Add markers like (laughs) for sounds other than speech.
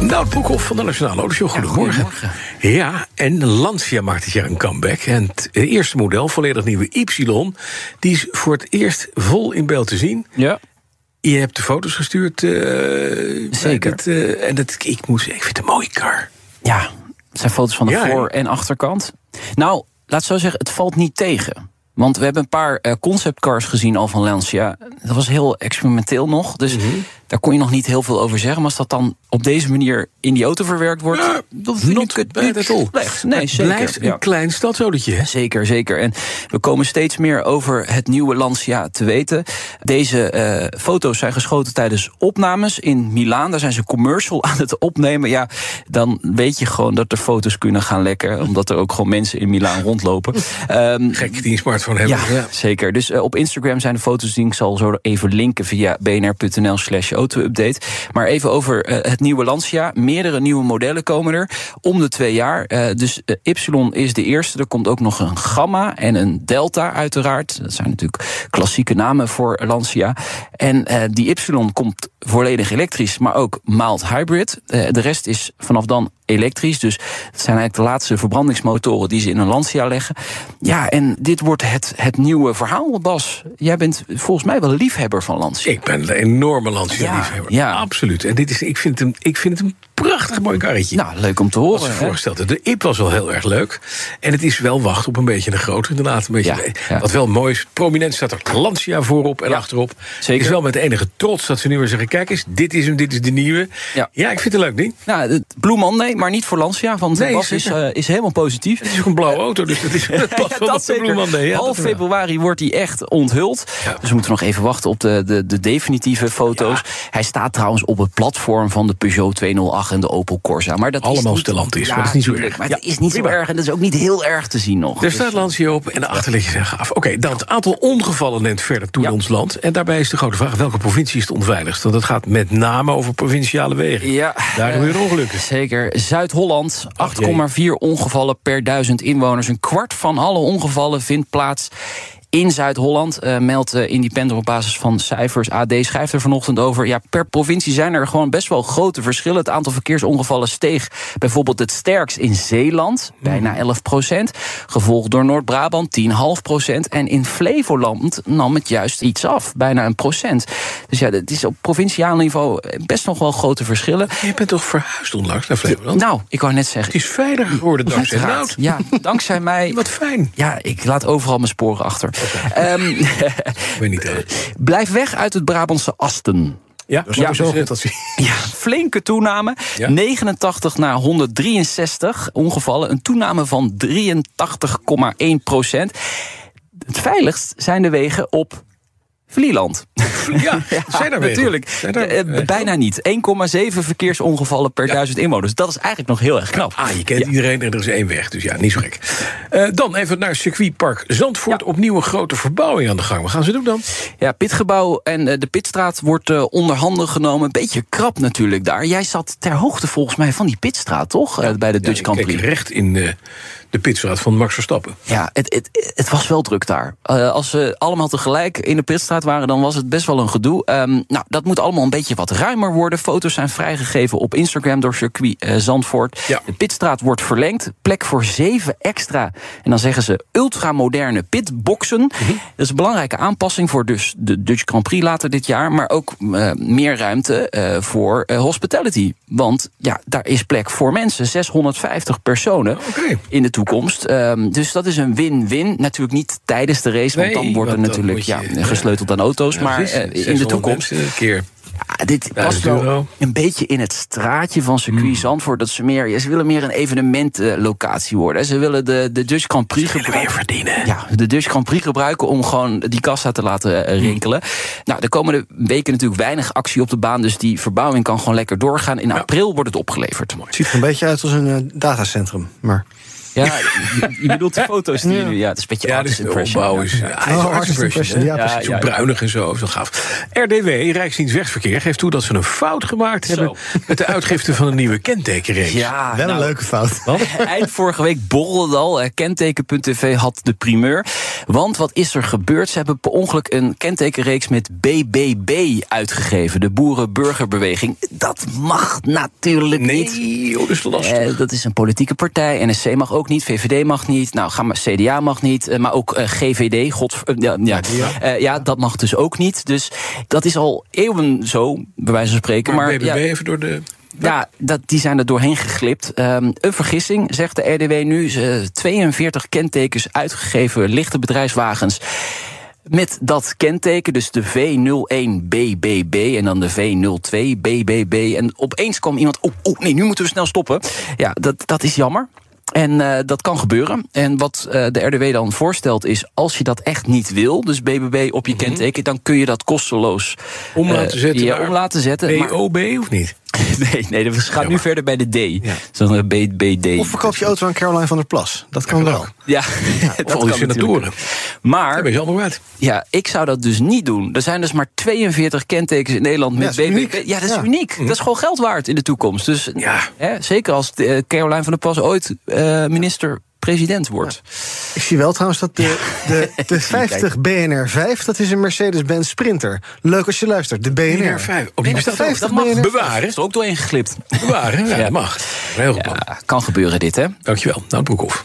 Nou, Broekhoff van de Nationale Autoshow, goedemorgen. Ja, en Lancia maakt dit jaar een comeback. En het eerste model, volledig nieuwe Y, die is voor het eerst vol in beeld te zien. Ja. Je hebt de foto's gestuurd. eh, Zeker. Het, eh, en dat, ik, zeggen, ik vind het een mooie car. Ja, het zijn foto's van de Ja, voor- en achterkant. Nou, laat zo zeggen, het valt niet tegen. Want we hebben een paar eh, conceptcars gezien al van Lancia. Dat was heel experimenteel nog. Dus Mhm. Daar kon je nog niet heel veel over zeggen. Maar als dat dan op deze manier in die auto verwerkt wordt... Ja, dan vind not ik het niet slecht. Nee, het zeker. blijft een ja. klein stadsautootje, hè? Zeker, zeker. En we komen steeds meer over het nieuwe Lancia te weten. Deze eh, foto's zijn geschoten tijdens opnames in Milaan. Daar zijn ze commercial (laughs) aan het opnemen. Ja, dan weet je gewoon dat er foto's kunnen gaan lekken. Omdat er ook gewoon mensen in Milaan rondlopen. (laughs) Ehm, Gek die een smartphone hebben. ja, zeker. Dus eh, op Instagram zijn de foto's die ik zal zo even linken via bnr.nl slash auto-update. Maar even over eh, het nieuwe Lancia. Meerdere nieuwe modellen komen er om de twee jaar. Eh, dus eh, Y is de eerste. Er komt ook nog een Gamma en een Delta uiteraard. Dat zijn natuurlijk klassieke namen voor Lancia. En die Y komt volledig elektrisch, maar ook mild hybrid. Eh, de rest is vanaf dan elektrisch. Dus het zijn eigenlijk de laatste verbrandingsmotoren die ze in een Lancia leggen. Ja, en dit wordt het, het nieuwe verhaal, Bas. Jij bent volgens mij wel liefhebber van Lancia. Ik ben een enorme Lancia-liefhebber. Ja, ja. Absoluut. En dit is, ik, vind hem, ik vind het een prachtig mooi karretje. Nou, leuk om te horen. je hè? voorstelt, de IP was wel heel erg leuk. En het is wel wacht op een beetje een groter, inderdaad. Een beetje, Ja, ja. Wat wel mooi is, prominent staat er Lancia voorop en Ja, achterop. zeker. Het is wel met enige trots dat ze nu weer zeggen... kijk eens, dit is hem, dit is de nieuwe. Ja. Ja, ik vind het leuk ding. Nou, het Blue Monday, maar niet voor Lancia, want Nee, Bas is, eh, is helemaal positief. Het is ook een blauwe auto, dus (laughs) dat, is, dat past wel de Blue Monday. Half dat februari wordt hij echt onthuld. Dus we moeten nog even wachten op de, de, de definitieve foto's. Hij staat trouwens op het platform van de Peugeot 208 en de Opel Corsa. Maar dat Allemaal is niet, Stellantis, maar dat is niet zo erg. Maar Ja, het is niet prima. zo erg en dat is ook niet heel erg te zien nog. Er Dus, staat Lancia op en de achterliggers zijn gaaf. Oké, dan het aantal ongevallen neemt verder toe in ons land. En daarbij is de grote vraag, welke provincie is het onveiligst? Want het gaat met name over provinciale wegen. Ja, Daar gebeuren ongelukken. Zeker. Zuid-Holland, 8,4 ongevallen per duizend inwoners. Een kwart van alle ongevallen vindt plaats in Zuid-Holland. eh, meldt eh, Independent op basis van cijfers. AD schrijft er vanochtend over. Ja, per provincie zijn er gewoon best wel grote verschillen. Het aantal verkeersongevallen steeg bijvoorbeeld het sterkst in Zeeland, bijna 11 procent. Gevolgd door Noord-Brabant, 10,5 procent. En in Flevoland nam het juist iets af, bijna een procent. Dus ja, het is op provinciaal niveau best nog wel grote verschillen. Je bent toch verhuisd onlangs naar Flevoland? Nou, ik wou net zeggen. Het is veiliger geworden dankzij. Nout. Ja, dankzij (laughs) mij. Wat fijn. Ja, ik laat overal mijn sporen achter. Ehm, weet niet. (laughs) blijf weg uit het Brabantse Asten. Ja, Ja, zo. zo. Dat (laughs) Ja, flinke toename. Ja. 89 naar 163 ongevallen. Een toename van 83,1 procent. Het veiligst zijn de wegen op Vlieland. (laughs) ja, zijn er? Natuurlijk. Er- Eh, eh, bijna niet. 1,7 verkeersongevallen per duizend inwoners. Dat is eigenlijk nog heel erg knap. Ah, je kent iedereen en er is één weg, dus ja, niet zo gek. Eh, dan even naar circuitpark Zandvoort. Opnieuw een grote verbouwing aan de gang. Wat gaan ze doen dan? Ja, Pitgebouw en eh, de Pitstraat wordt eh, onder handen genomen. Een beetje krap natuurlijk daar. Jij zat ter hoogte volgens mij van die Pitstraat, toch? Eh, bij de Dutch Ja, ik keek recht in de, pitstraat van Max Verstappen. Ja, het, het, het was wel druk daar. Eh, als ze allemaal tegelijk in de pitstraat waren, dan was het best wel een gedoe. Ehm, nou, dat moet allemaal een beetje wat ruimer worden. Foto's zijn vrijgegeven op Instagram door circuit eh, Zandvoort. Ja. De pitstraat wordt verlengd. Plek voor zeven extra. En dan zeggen ze ultramoderne pitboxen. Mhm. Dat is een belangrijke aanpassing voor dus de Dutch Grand Prix later dit jaar. Maar ook eh, meer ruimte voor hospitality. Want ja, daar is plek voor mensen. 650 personen in de toekomst. Ehm, dus dat is een win-win. Natuurlijk niet tijdens de race, want dan wordt er natuurlijk ja, je- gesleuteld aan auto's. Ja, maar eh, in de 600 toekomst. keer. Ah, dit 1000 wel een beetje in het straatje van circuit Hmm. Zandvoort. Dat ze meer, ja, ze willen meer een evenementlocatie worden. Ze willen de, de Dutch Grand Prix gebruiken. verdienen. Ja, de Dutch Grand Prix gebruiken om gewoon die kassa te laten eh, rinkelen. Nou, de komende weken natuurlijk weinig actie op de baan. Dus die verbouwing kan gewoon lekker doorgaan. In april wordt het opgeleverd. Het ziet er een beetje uit als een eh, datacentrum. Maar Ja, je, je bedoelt de foto's die je nu... Ja, het is een beetje Ja, artist dus impression. opbouw is... Ja. Ja, Oh, artist impression, impression. Zo ja, bruinig en zo, zo gaaf. RDW, Rijksdienst Wegverkeer, geeft toe dat ze een fout gemaakt hebben... met de uitgifte van een nieuwe kentekenreeks. Ja, Wel een nou, leuke fout. Eind vorige week borrelde het al. Kenteken.tv had de primeur. Want wat is er gebeurd? Ze hebben per ongeluk een kentekenreeks met BBB uitgegeven. De Boerenburgerbeweging. Dat mag natuurlijk niet. Nee, oh, dat is lastig. Eh, dat is een politieke partij. NSC mag ook niet, VVD mag niet. Nou, ga maar, CDA mag niet. eh, maar ook eh, GVD, God, eh, ja, ja. Ja, dat mag dus ook niet. Dus dat is al eeuwen zo, bij wijze van spreken. maar Maar, BBB ja, even door de... ja, dat, die zijn er doorheen geglipt. Ehm, een vergissing, zegt de RDW nu. Ze 42 kentekens uitgegeven lichte bedrijfswagens. Met dat kenteken, dus de V01BBB en dan de V02BBB. En opeens kwam iemand. Oh, oh nee, nu moeten we snel stoppen. Ja, dat, dat is jammer. En eh, dat kan gebeuren. En wat eh, de RDW dan voorstelt is, als je dat echt niet wil, dus BBB op je kenteken, dan kun je dat kosteloos Om eh, laten zetten Ja, om laten zetten. Maar- BOB of niet? (laughs) Nee, nee, we gaan nu verder bij de D. Ja. Zo'n eh, BBD. Of verkoop je auto aan Caroline van der Plas. Dat kan wel. Ja, (laughs) Of al die senatoren. Maar Daar ben je allemaal uit. ja, ik zou dat dus niet doen. Er zijn dus maar 42 kentekens in Nederland met dat is BBB. uniek. Ja, dat is Ja. uniek. Dat is gewoon geld waard in de toekomst. Dus Ja. hè, zeker als eh, Caroline van der Plas ooit eh, minister-president wordt. Ik zie wel trouwens dat de, de, (laughs) de 50 BNR 5, dat is een Mercedes-Benz Sprinter. Leuk als je luistert, de BNR. BNR 5. Oh, die bestaat ook. 50 dat mag. BNR. Bewaren. Is er ook doorheen geglipt. (laughs) Bewaren, ja, Ja. dat mag. Heel goed. Ja, kan gebeuren dit, hè? Dankjewel, Nou Broekhoff.